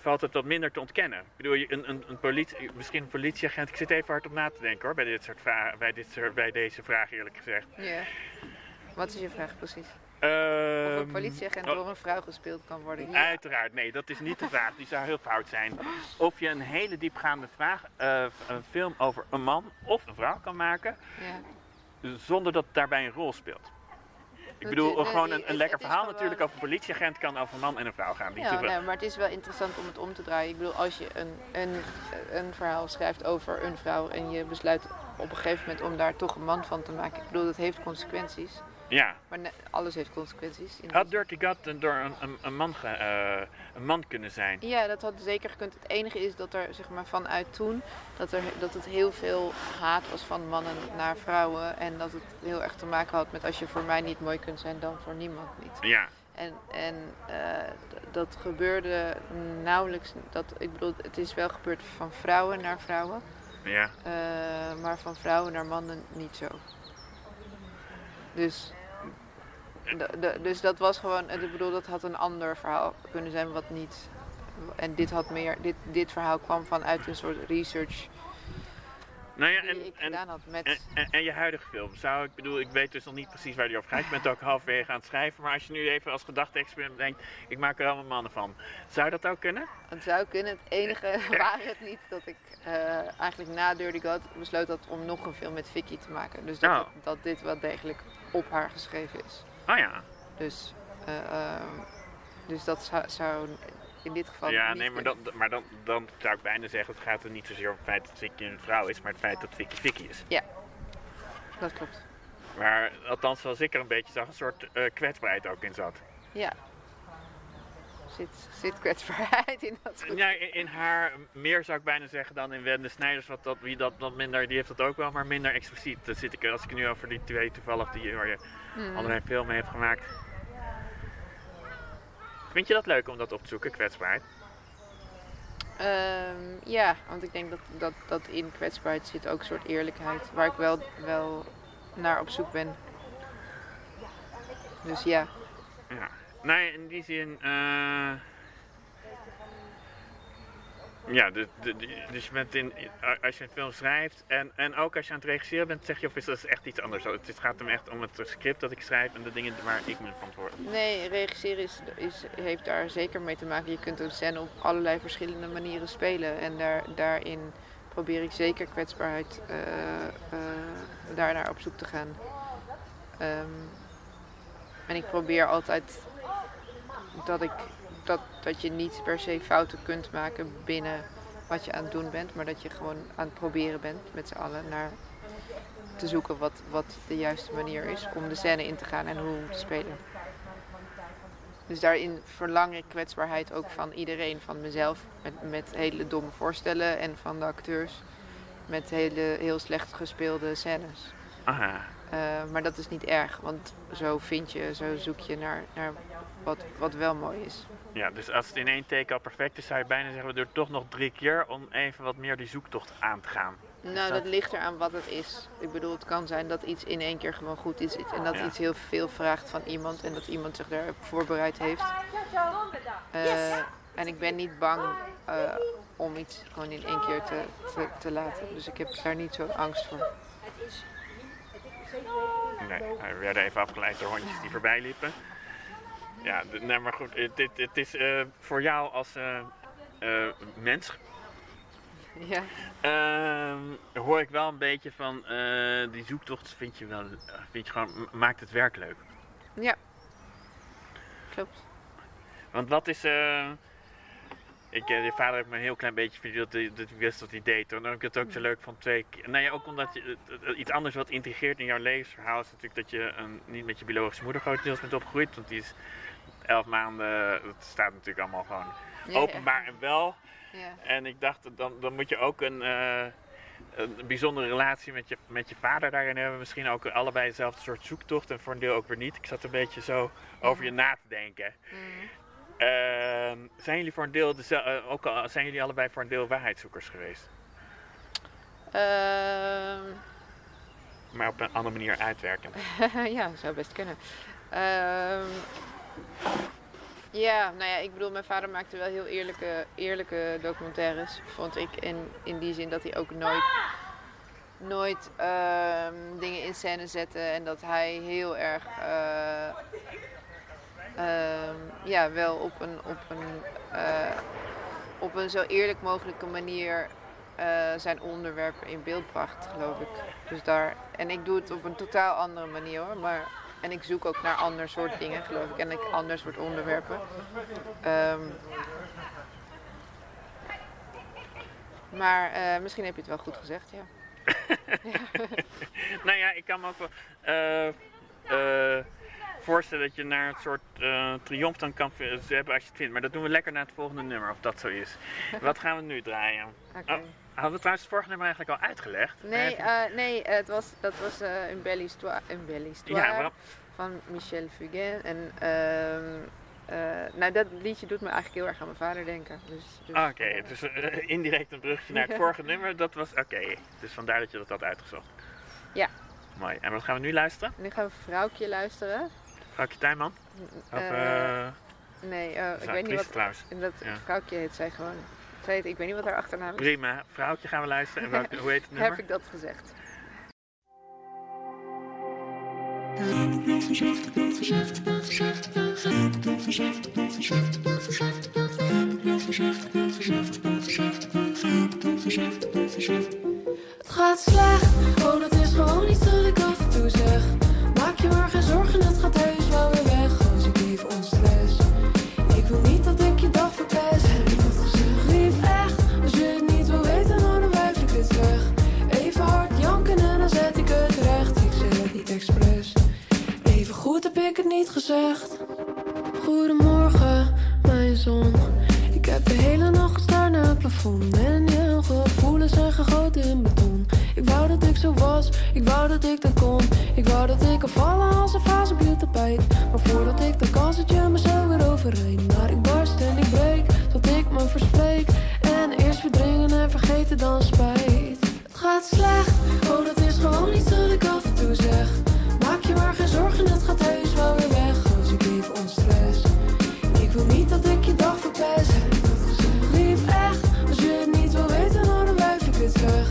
valt het wat minder te ontkennen? Ik bedoel, je- een, een, een politie, misschien een politieagent, ik zit even hard op na te denken hoor, bij, dit soort vra- bij, dit soort, bij deze vraag eerlijk gezegd. Ja. Wat is je vraag precies? Of Ehm, een politieagent oh, door een vrouw gespeeld kan worden? Uiteraard, nee, dat is niet de vraag. Die zou heel fout zijn. Of je een hele diepgaande vraag, eh, een film over een man of een vrouw kan maken, Ja. zonder dat daarbij een rol speelt. Ik bedoel, nee, gewoon een, een lekker verhaal natuurlijk over een politieagent kan over een man en een vrouw gaan. Die Ja, nee, maar het is wel interessant om het om te draaien. Ik bedoel, als je een, een, een verhaal schrijft over een vrouw en je besluit op een gegeven moment om daar toch een man van te maken. Ik bedoel, dat heeft consequenties. Ja. Maar alles heeft consequenties. in Had Dirty God door een, een, een, man eh, een man kunnen zijn? Ja, dat had zeker gekund. Het enige is dat er zeg maar, vanuit toen dat, er, dat het heel veel haat was van mannen naar vrouwen. En dat het heel erg te maken had met als je voor mij niet mooi kunt zijn, dan voor niemand niet. Ja. En, en eh, dat gebeurde nauwelijks. Dat, ik bedoel, het is wel gebeurd van vrouwen naar vrouwen. Ja. eh, maar van vrouwen naar mannen niet zo. Dus, de, de- dus dat was gewoon, ik bedoel, dat had een ander verhaal kunnen zijn wat niet. En dit had meer, dit, dit verhaal kwam vanuit een soort research Nou ja, die en, ik en, gedaan had met. en, je huidige film, zou ik bedoel, ik weet dus nog niet precies waar die over gaat. Ik ben het ook halverwege aan het schrijven, maar als je nu even als gedachte-experiment denkt, ik maak er allemaal mannen van. Zou dat ook kunnen? Het zou kunnen. Het enige waren het niet dat ik eh, eigenlijk na Dirty God besloot had om nog een film met Vicky te maken. Dus dat, Oh. het- dat dit wel degelijk op haar geschreven is. Oh ja. Dus, eh, ehm, dus dat zou, zou in dit geval. Ja, nee, maar, dan, maar dan, dan zou ik bijna zeggen, het gaat er niet zozeer om het feit dat Vicky een vrouw is, maar het feit dat Vicky Vicky is. Dat klopt. Maar althans, zoals ik er een beetje zag, een soort eh, kwetsbaarheid ook in zat. Ja. Zit, zit kwetsbaarheid in dat goed. Ja, in, in haar meer zou ik bijna zeggen dan in Wende Snijders, wat dat, wie dat, dat minder, die heeft dat ook wel, maar minder expliciet. Dat zit ik, als ik nu over die twee toevallig, die waar je Hmm. allerlei filmen heeft gemaakt. Vind je dat leuk om dat op te zoeken, kwetsbaarheid? Ehm, ja, want ik denk dat, dat, dat in kwetsbaarheid zit ook een soort eerlijkheid. Waar ik wel, wel naar op zoek ben. Dus ja. Ja. Nee, in die zin. eh ja, de, dus je bent in, als je een film schrijft en, en ook als je aan het regisseren bent, zeg je of is dat echt iets anders? Het gaat hem echt om het script dat ik schrijf en de dingen waar ik me verantwoordelijk Nee, regisseren is, is, heeft daar zeker mee te maken. Je kunt een scène op allerlei verschillende manieren spelen. En daar, daarin probeer ik zeker kwetsbaarheid eh eh, daar naar op zoek te gaan. Ehm, en ik probeer altijd dat, ik, dat, dat je niet per se fouten kunt maken binnen wat je aan het doen bent. Maar dat je gewoon aan het proberen bent met z'n allen naar te zoeken wat, wat de juiste manier is om de scène in te gaan en hoe te spelen. Dus daarin verlang ik kwetsbaarheid ook van iedereen, van mezelf, met, met hele domme voorstellen en van de acteurs met hele heel slecht gespeelde scènes. Aha. Eh, maar dat is niet erg, want zo vind je, zo zoek je naar, naar wat, wat wel mooi is. Ja, dus als het in één take al perfect is, zou je bijna zeggen, we doen toch nog drie keer om even wat meer die zoektocht aan te gaan. Nou, dat ligt eraan wat het is. Ik bedoel, het kan zijn dat iets in één keer gewoon goed is en dat Ja. iets heel veel vraagt van iemand en dat iemand zich daarop voorbereid heeft. Eh, en ik ben niet bang eh, om iets gewoon in één keer te, te, te laten. Dus ik heb daar niet zo angst voor. Nee, we werden even afgeleid door hondjes die voorbij liepen. Ja, nee, maar goed, het, het, het is eh, voor jou als eh, eh, mens Ja, Ehm, hoor ik wel een beetje van eh, die zoektocht vind je wel, eh, vind je gewoon, maakt het werk leuk. ja. Klopt. Want wat is, eh, ik, eh, je vader heeft me een heel klein beetje verteld dat, hij- ik wist dat hij deed. En dan heb ik het ook zo leuk van twee keer. Nou ja, ook omdat je, iets anders wat integreert in jouw levensverhaal is natuurlijk dat je een, niet met je biologische moeder grotendeels bent opgegroeid. Want die is elf maanden, dat staat natuurlijk allemaal gewoon openbaar en wel. En ik dacht, dan, dan moet je ook een, eh, een bijzondere relatie met je, met je vader daarin hebben. Misschien ook allebei dezelfde soort zoektocht en voor een deel ook weer niet. Ik zat een beetje zo over je na te denken. Mm. Ehm, zijn jullie voor een deel, dezel- eh, ook al zijn jullie allebei voor een deel waarheidszoekers geweest? Ehm, Maar op een andere manier uitwerken. ja, zou best kunnen. Ja, nou ja, ik bedoel, mijn vader maakte wel heel eerlijke, eerlijke documentaires, vond ik. In, in die zin dat hij ook nooit, nooit ehm, dingen in scène zette. En dat hij heel erg, eh, ehm, ja, wel op een, op een, eh, op een zo eerlijk mogelijke manier eh, zijn onderwerpen in beeld bracht, geloof ik. Dus daar, en ik doe het op een totaal andere manier hoor. Maar, en ik zoek ook naar ander soort dingen, geloof ik. En ik ander soort onderwerpen. Ehm, maar eh, misschien heb je het wel goed gezegd, ja. nou ja, ik kan me ook wel eh, eh, voorstellen dat je naar een soort triomf dan kan hebben als je het vindt. Maar dat doen we lekker naar het volgende nummer, of dat zo is. Wat gaan we nu draaien? Oké. Oh, hadden we trouwens het vorige nummer eigenlijk al uitgelegd? Nee, Even- eh, nee het was, dat was eh een belle histoire, een belle histoire ja, van Michel Fugain. En ehm, eh, nou, dat liedje doet me eigenlijk heel erg aan mijn vader denken. Dus, dus, Ah, Oké, dus indirect een brugje naar het vorige nummer. Dat was oké. Dus vandaar dat je dat had uitgezocht. Ja. Mooi. En wat gaan we nu luisteren? Nu gaan we Vrouwtje luisteren. Vrouwtje Tuinman? Of nee, ik weet niet wat... trouwens. Dat Ja. vrouwtje heet zij gewoon. Heet, ik weet niet wat haar achternaam is. Prima. Vrouwtje gaan we luisteren. En welke, hoe heet het nummer? Heb ik dat gezegd? Het gaat slecht, oh dat is gewoon iets dat ik af en toe zeg. Maak je maar geen zorgen, het gaat heus wel weer weg. Als ik even onstress. Ik wil niet dat ik je dag verpest. Expres. Even goed heb ik het niet gezegd. Goedemorgen, mijn zon. Ik heb de hele nacht gestaan naar het plafond. En je gevoelens zijn gegoten in beton. Ik wou dat ik zo was, ik wou dat ik dat kon. Ik wou dat ik kan vallen als een vaas op je tapijt. Maar voordat ik dat kan, zet je me zo weer overheen. Maar ik barst en ik breek, tot ik me verspreek. En eerst verdringen en vergeten dan spijt. Het gaat slecht, oh dat gewoon iets dat ik af en toe zeg. Maak je maar geen zorgen, het gaat heus wel weer weg. Als ik even onstress. Ik wil niet dat ik je dag verpest. Lief echt, als je het niet wil weten, nou, dan wijf ik het weg.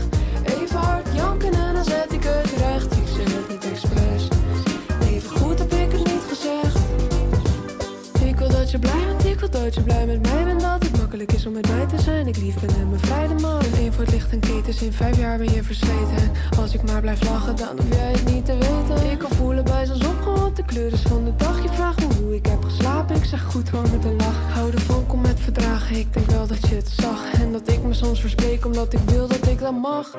Even hard janken en dan zet ik het recht. Ik zeg het niet expres. Even goed heb ik het niet gezegd. Ik wil dat je blij bent, ik wil dat je blij met mij bent. Dat het makkelijk is om met mij te zijn. Ik lief ben en bevrijde man. Eén voor het licht en ketens, in vijf jaar ben je versleten. Als ik maar blijf lachen, dan hoef jij het niet te weten. Ik kan voelen bij zonsopgehaald, de kleur is van de dag. Je vraagt me hoe ik heb geslapen, ik zeg goed hoor met een lach. Hou ervan, kom met verdragen, ik denk wel dat je het zag. En dat ik me soms verspreek, omdat ik wil dat ik dat mag.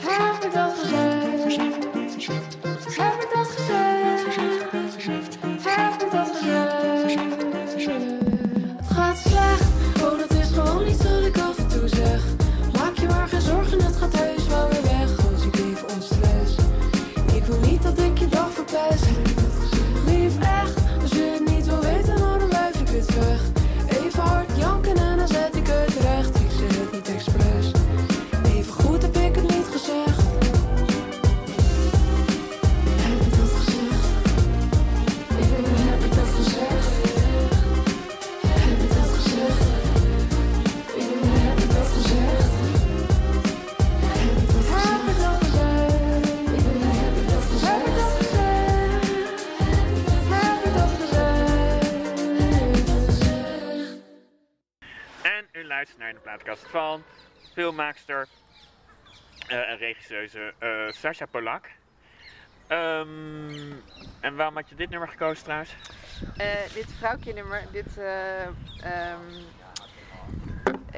Heb ik dat gezegd? Filmmaakster en regisseuse Sasha Polak. En waarom had je dit nummer gekozen trouwens? Dit vrouwtje nummer, dit...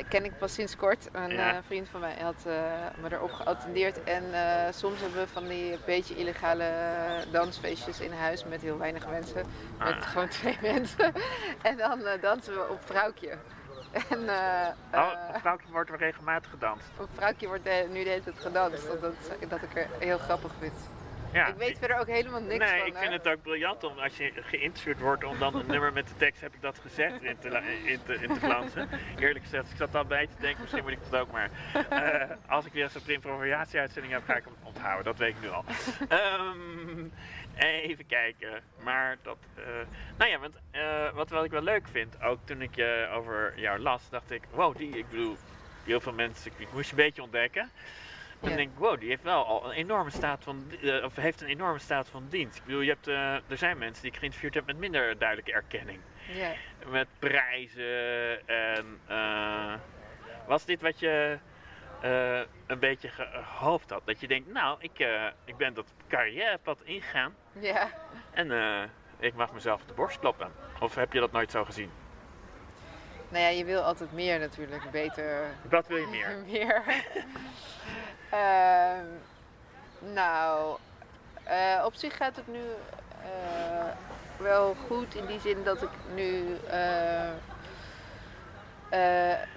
ken ik pas sinds kort. Een vriend van mij had me erop geattendeerd. En soms hebben we van die beetje illegale dansfeestjes in huis met heel weinig mensen. Met gewoon twee mensen. en dan dansen we op vrouwtje. En eh, Oh, eh, vrouwtje wordt er regelmatig gedanst. op vrouwtje wordt nu de hele tijd gedanst. Dat, dat, dat ik er heel grappig vind. Ja, ik weet verder ook helemaal niks nee, van. ik hè. vind het ook briljant om als je geïnterviewd wordt om dan een nummer met de tekst heb ik dat gezegd in te, in te, in te flansen. Eerlijk gezegd, ik zat al bij te denken, misschien moet ik dat ook maar. Eh, als ik weer een improvisatie-uitzending heb, ga ik hem onthouden. Dat weet ik nu al. Ehm, even kijken. Maar dat. eh, nou ja, want eh, wat, wat ik wel leuk vind, ook toen ik je over jou las, dacht ik, wow, die, ik bedoel, heel veel mensen, ik, ik moest je een beetje ontdekken. Dan Ja. denk ik, wow, die heeft wel al een enorme staat van, eh, of heeft een enorme staat van dienst. Ik bedoel, je hebt, eh, er zijn mensen die ik geïnterviewd heb met minder duidelijke erkenning. Ja. Met prijzen en... eh, was dit wat je een beetje gehoopt had? Dat je denkt, nou, ik, ik ben dat carrièrepad ingegaan ja. en ik mag mezelf op de borst kloppen. Of heb je dat nooit zo gezien? Nou ja, je wil altijd meer natuurlijk. Beter, Wat wil je meer? meer. Ehm, nou, eh, op zich gaat het nu eh, wel goed in die zin dat ik nu eh,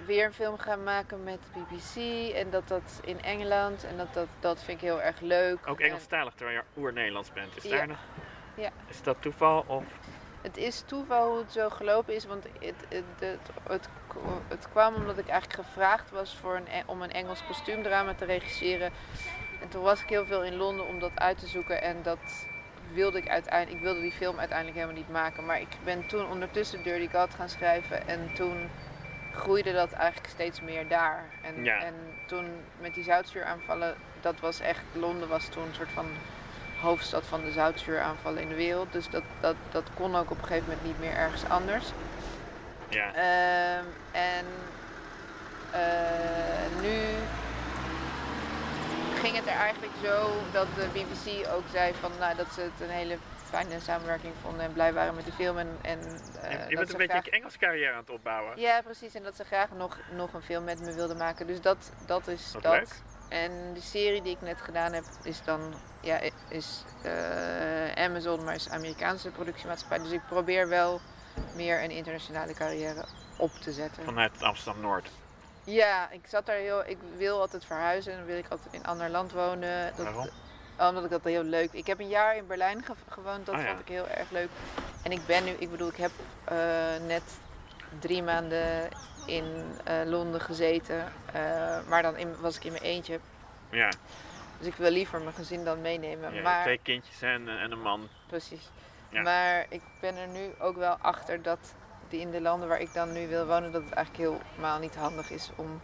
weer een film ga maken met BBC en dat dat in Engeland en dat, dat, dat vind ik heel erg leuk. Ook En Engelstalig terwijl je oer-Nederlands bent. Is, Ja. daar nog, Ja. is dat toeval of... Het is toeval hoe het zo gelopen is, want het, het, het, het, het kwam omdat ik eigenlijk gevraagd was voor een, E- om een Engels kostuumdrama te regisseren. En toen was ik heel veel in Londen om dat uit te zoeken en dat wilde ik uiteindelijk, ik wilde die film uiteindelijk helemaal niet maken. Maar ik ben toen ondertussen Dirty God gaan schrijven en toen groeide dat eigenlijk steeds meer daar. En, Ja. en toen met die zoutzuuraanvallen, dat was echt, Londen was toen een soort van hoofdstad van de zoutzuuraanvallen in de wereld. Dus dat, dat, dat kon ook op een gegeven moment niet meer ergens anders. Ja. Ehm, en eh, nu ging het er eigenlijk zo dat de BBC ook zei van, nou, dat ze het een hele fijne samenwerking vonden en blij waren met de film. En, en, eh, je bent een beetje graag- Engels carrière aan het opbouwen. ja, precies. En dat ze graag nog, nog een film met me wilden maken. Dus dat, dat is Wat dat. leuk. En de serie die ik net gedaan heb, is dan ja, is eh, Amazon, maar is Amerikaanse productiemaatschappij. Dus ik probeer wel meer een internationale carrière op te zetten. Vanuit Amsterdam Noord. Ja, ik zat daar heel. Ik wil altijd verhuizen en dan wil ik altijd in een ander land wonen. Dat, Waarom? omdat ik dat heel leuk. Ik heb een jaar in Berlijn ge- gewoond, dat Ah, ja. vond ik heel erg leuk. En ik ben nu, ik bedoel, ik heb eh, net drie maanden in eh, Londen gezeten. maar dan in- was ik in mijn eentje. Ja, Dus ik wil liever mijn gezin dan meenemen. ja maar twee kindjes en, en een man. precies. Ja. Maar ik ben er nu ook wel achter dat die in de landen waar ik dan nu wil wonen, dat het eigenlijk helemaal niet handig is om.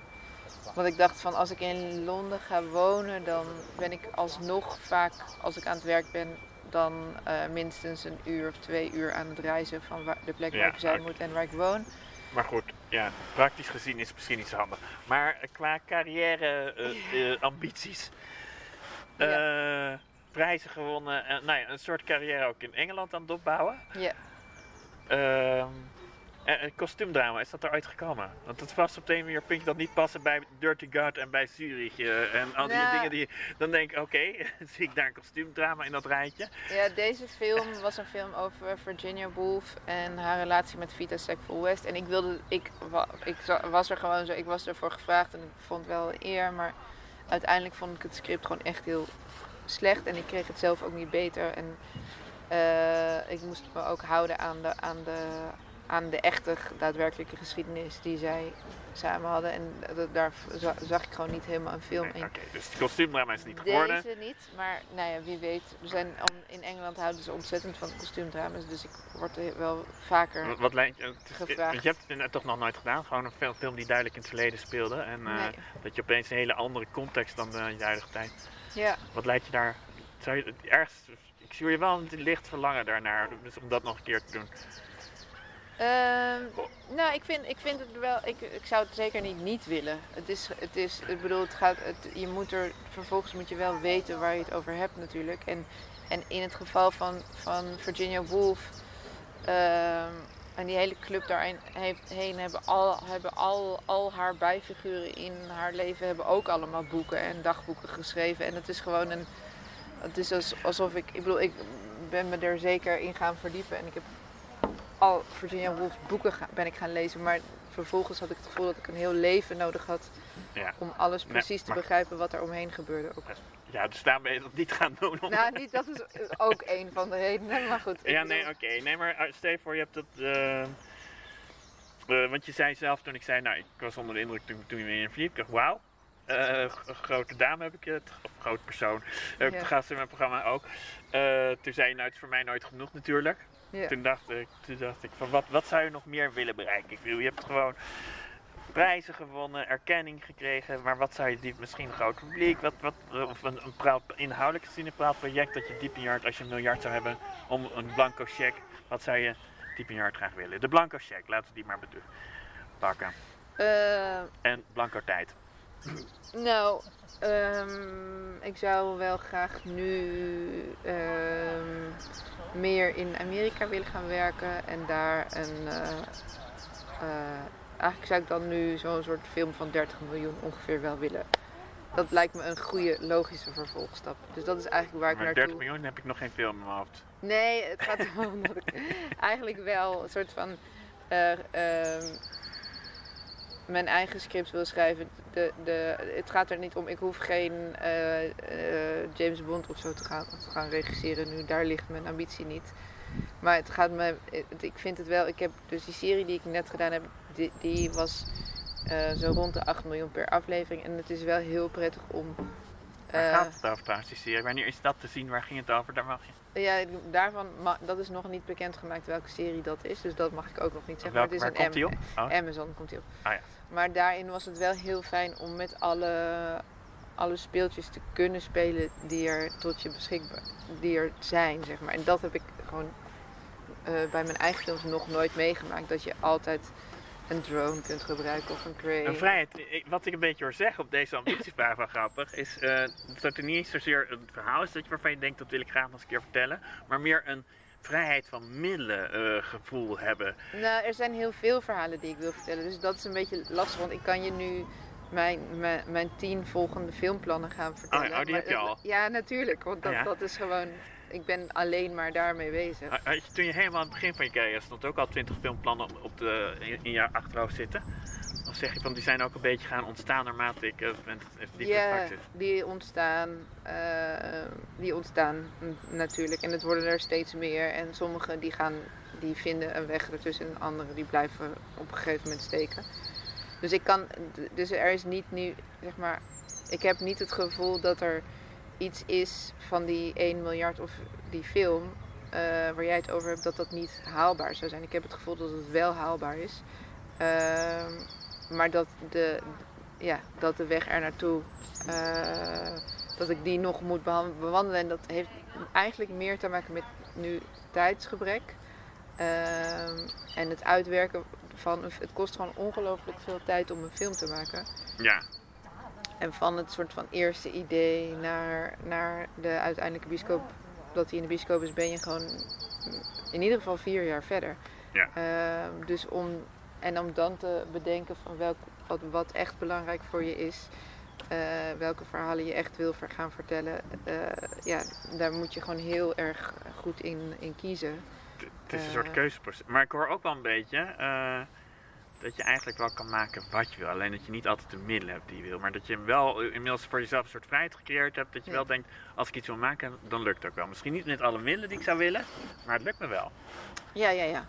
Want ik dacht van als ik in Londen ga wonen, dan ben ik alsnog vaak, als ik aan het werk ben, dan eh, minstens een uur of twee uur aan het reizen van waar, de plek waar Ja, ik zijn moet en waar ik woon. Maar goed, ja, praktisch gezien is het misschien niet zo handig. Maar eh, qua carrière eh, eh, eh, prijzen gewonnen. en nou ja, een soort carrière ook in Engeland aan het opbouwen. Ja. Ehm, en kostuumdrama, is dat er ooit gekomen? Want het was op de een manier, vind je dat niet passen bij Dirty God en bij Zurich en al die Nou. dingen die... Dan denk ik, oké, zie ik daar een kostuumdrama in dat rijtje? Ja, deze film was een film over Virginia Woolf en haar relatie met Vita Sackville West. En ik wilde, ik, ik was er gewoon zo, ik was ervoor gevraagd en ik vond het wel een eer, maar uiteindelijk vond ik het script gewoon echt heel slecht en ik kreeg het zelf ook niet beter. En eh, ik moest me ook houden aan de, aan de, aan de echte daadwerkelijke geschiedenis die zij samen hadden. En daar za- zag ik gewoon niet helemaal een film Nee, in. Oké, dus het kostuumdrama is niet geworden. Deze niet, maar nou ja, wie weet. Er zijn, in Engeland houden ze ontzettend van kostuumdramas, dus ik word er wel vaker. Wat, wat lijkt Gevraagd. Want je hebt het toch nog nooit gedaan? Gewoon een film, die duidelijk in het verleden speelde. En eh, dat je opeens een hele andere context dan de, de huidige tijd. Ja, Wat lijkt je daar? Zou je het ik zie je wel een licht verlangen daarnaar, dus om dat nog een keer te doen. Ehm, nou, ik vind, ik vind het wel. Ik, ik zou het zeker niet niet willen. Het is, het is, ik bedoel, het gaat, je moet er, vervolgens moet je wel weten waar je het over hebt natuurlijk. En, en in het geval van, van Virginia Woolf ehm, En die hele club daarheen heeft, heen hebben, al, hebben al, al haar bijfiguren in haar leven hebben ook allemaal boeken en dagboeken geschreven. En het is gewoon een. Het is als- alsof ik. Ik bedoel, ik ben me er zeker in gaan verdiepen. En ik heb al Virginia Woolf's boeken ga- ben ik gaan lezen. Maar vervolgens had ik het gevoel dat ik een heel leven nodig had Ja. om alles Nee, precies te begrijpen wat er omheen gebeurde. Ook. ja, dus daar ben je dat niet gaan doen. om- Nou, niet, dat is ook een van de redenen, maar goed. Ja, nee, oké. Nee, maar eh, stel voor, je hebt dat... eh, eh, want je zei zelf toen ik zei, nou, ik was onder de indruk toen, toen je in verliep. Ik dacht, wauw. g- grote dame heb ik het, of groot persoon, heb ik Ja. gast in mijn programma ook. Eh, toen zei je, nou, het is voor mij nooit genoeg natuurlijk. Ja. Toen dacht ik, toen dacht ik van, wat, wat zou je nog meer willen bereiken? Ik bedoel, je hebt gewoon prijzen gewonnen, erkenning gekregen, maar wat zou je diep, misschien een groot publiek, wat, wat, of een, een praat, inhoudelijk gezien een praat project dat je diep in je hart, als je een miljard zou hebben, om een blanco cheque, wat zou je diep in je hart graag willen? De blanco cheque, laten we die maar. Pakken. Eh, En blanco tijd. Nou, ehm, ik zou wel graag nu ehm, meer in Amerika willen gaan werken en daar een. eh, eh, eigenlijk zou ik dan nu zo'n soort film van 30 miljoen ongeveer wel willen. Dat lijkt me een goede, logische vervolgstap. Dus dat is eigenlijk waar ik Maar naartoe... 30 miljoen heb ik nog geen film in mijn hoofd. Nee, het gaat erom dat ik eigenlijk wel een soort van eh, ehm, mijn eigen script wil schrijven. De, de, het gaat er niet om, ik hoef geen eh, eh, James Bond of zo te gaan, te gaan regisseren nu. Daar ligt mijn ambitie niet. Maar het gaat me, het- ik vind het wel, ik heb dus die serie die ik net gedaan heb, die, die was eh, zo rond de 8 miljoen per aflevering. En het is wel heel prettig om... Waar gaat het over trouwens, die serie? Wanneer is dat te zien? Waar ging het over? Daar mag je. Ja, daarvan, dat is nog niet bekendgemaakt welke serie dat is, dus dat mag ik ook nog niet zeggen. Maar het is komt die een op? Oh. Amazon komt die op. Ah, ja. Maar daarin was het wel heel fijn om met alle, alle speeltjes te kunnen spelen die er tot je beschikbaar die er zijn, zeg maar. En dat heb ik gewoon eh, bij mijn eigen films nog nooit meegemaakt. Dat je altijd een drone kunt gebruiken of een crane. Een vrijheid, ik- wat ik een beetje hoor zeggen op deze ambitievraag wel grappig, is eh, dat er niet eens zozeer een verhaal is dat je, waarvan je denkt dat wil ik graag nog eens een keer vertellen, maar meer een vrijheid van middelen eh, gevoel hebben. Nou, er zijn heel veel verhalen die ik wil vertellen. Dus dat is een beetje lastig. Want ik kan je nu mijn, mijn, mijn tien volgende filmplannen gaan vertellen. oh, die Maar heb je al? Ja, natuurlijk. Want dat, Ja. dat is gewoon... Ik ben alleen maar daarmee bezig. Had je, toen je helemaal aan het begin van je carrière stond ook al twintig filmplannen op, de, in, in je achterhoofd zitten? Of zeg je van die zijn ook een beetje gaan ontstaan naarmate ik eh, Ja, vak zit? die ontstaan, eh, die ontstaan natuurlijk. En het worden er steeds meer. En sommige die gaan, die vinden een weg ertussen. En andere die blijven op een gegeven moment steken. Dus ik kan, dus er is niet nu, zeg maar, ik heb niet het gevoel dat er iets is van die 1 miljard of die film eh, waar jij het over hebt, dat dat niet haalbaar zou zijn. Ik heb het gevoel dat het wel haalbaar is. Ehm, maar dat de, ja, dat de weg er naartoe, eh, dat ik die nog moet bewandelen. En dat heeft eigenlijk meer te maken met nu tijdsgebrek. Ehm, en het uitwerken van, het kost gewoon ongelooflijk veel tijd om een film te maken. Ja, En van het soort van eerste idee naar, naar de uiteindelijke bioscoop, dat hij in de bioscoop is, ben je gewoon in ieder geval vier jaar verder. Ja. Ehm, dus om, en om dan te bedenken van welk, wat, wat echt belangrijk voor je is, eh, welke verhalen je echt wil gaan vertellen, eh, ja, daar moet je gewoon heel erg goed in, in kiezen. het is een soort Eh. keuzeproces. Maar ik hoor ook wel een beetje dat je eigenlijk wel kan maken wat je wil. Alleen dat je niet altijd de middelen hebt die je wil. Maar dat je wel inmiddels voor jezelf een soort vrijheid gecreëerd hebt. Dat je Ja. wel denkt, als ik iets wil maken, dan lukt het ook wel. Misschien niet met alle middelen die ik zou willen, maar het lukt me wel. Ja, ja, ja.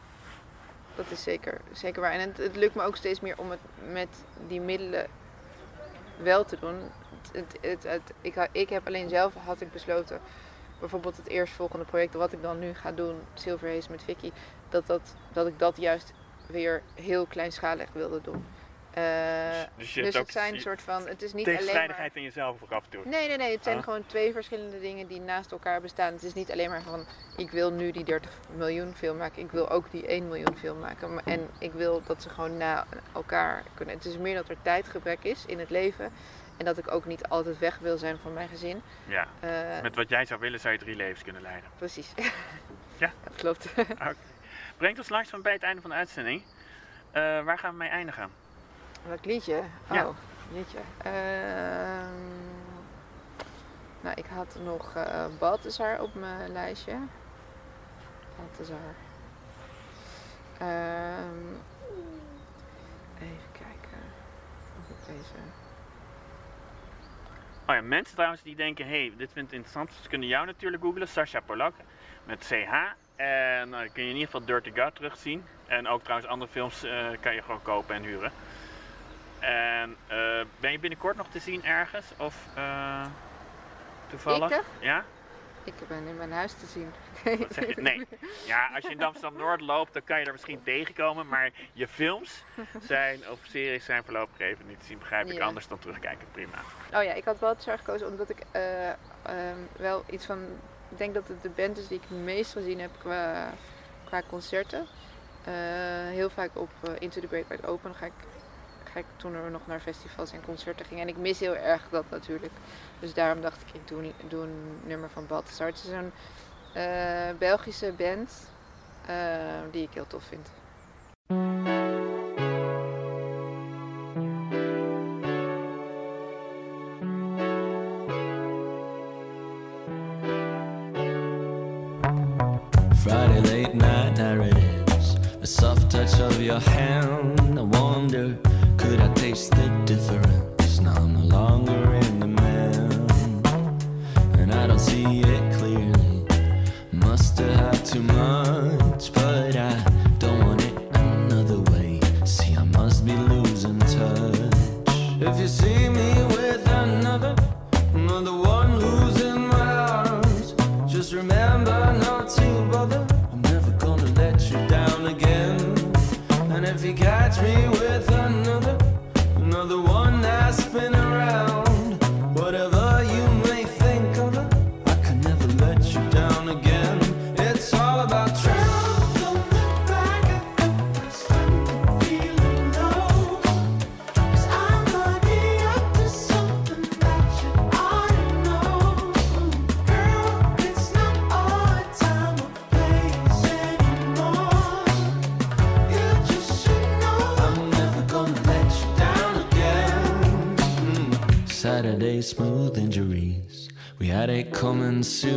Dat is zeker, zeker waar. En het, het lukt me ook steeds meer om het met die middelen wel te doen. Het, het, ik, ik heb alleen zelf had ik besloten, bijvoorbeeld het eerstvolgende project wat ik dan nu ga doen, Silver Haze met Vicky, dat, dat, dat ik dat juist weer heel kleinschalig wilde doen. Eh, dus dus ook het zijn die soort van, het is niet alleen maar... In jezelf ook af en toe. Nee, nee, nee. Het zijn Ah. gewoon twee verschillende dingen die naast elkaar bestaan. Het is niet alleen maar van ik wil nu die 30 miljoen film maken. Ik wil ook die 1 miljoen film maken. Maar- En ik wil dat ze gewoon na elkaar kunnen. Het is meer dat er tijdgebrek is in het leven. En dat ik ook niet altijd weg wil zijn van mijn gezin. Ja. Eh, Met wat jij zou willen, zou je drie levens kunnen leiden. Precies. Ja? Dat klopt. Oké. Brengt ons langzaam bij het einde van de uitzending. Eh, waar gaan we mee eindigen? Welk liedje? Oh, Ja. liedje. Ehm, nou, ik had nog eh Balthazar op mijn lijstje. Balthazar. Ehm, even kijken of ik deze... Oh ja, mensen trouwens die denken, hey, dit vind ik interessant. Ze kunnen jou natuurlijk googlen, Sasha Polak met CH. En dan kun je in ieder geval Dirty God terugzien. En ook trouwens andere films eh, kan je gewoon kopen en huren. En eh, ben je binnenkort nog te zien ergens? Of eh, toevallig? Ik? Ja? Ik ben in mijn huis te zien. Nee. Ja, als je in Amsterdam Noord loopt, dan kan je er misschien tegenkomen. Maar je films zijn, of series zijn voorlopig even niet te zien. Begrijp ik Ja. anders dan terugkijken. Prima. Oh ja, ik had Balthazar gekozen omdat ik eh, ehm, wel iets van... Ik denk dat het de band is die ik het meest gezien heb qua, qua concerten. Eh, heel vaak op eh, Into the Great Wide Open ga ik, ga ik toen er nog naar festivals en concerten ging. En ik mis heel erg dat natuurlijk. Dus daarom dacht ik, ik doe, een nummer van Balthazar. Het is een eh, Belgische band die ik heel tof vind. Soon.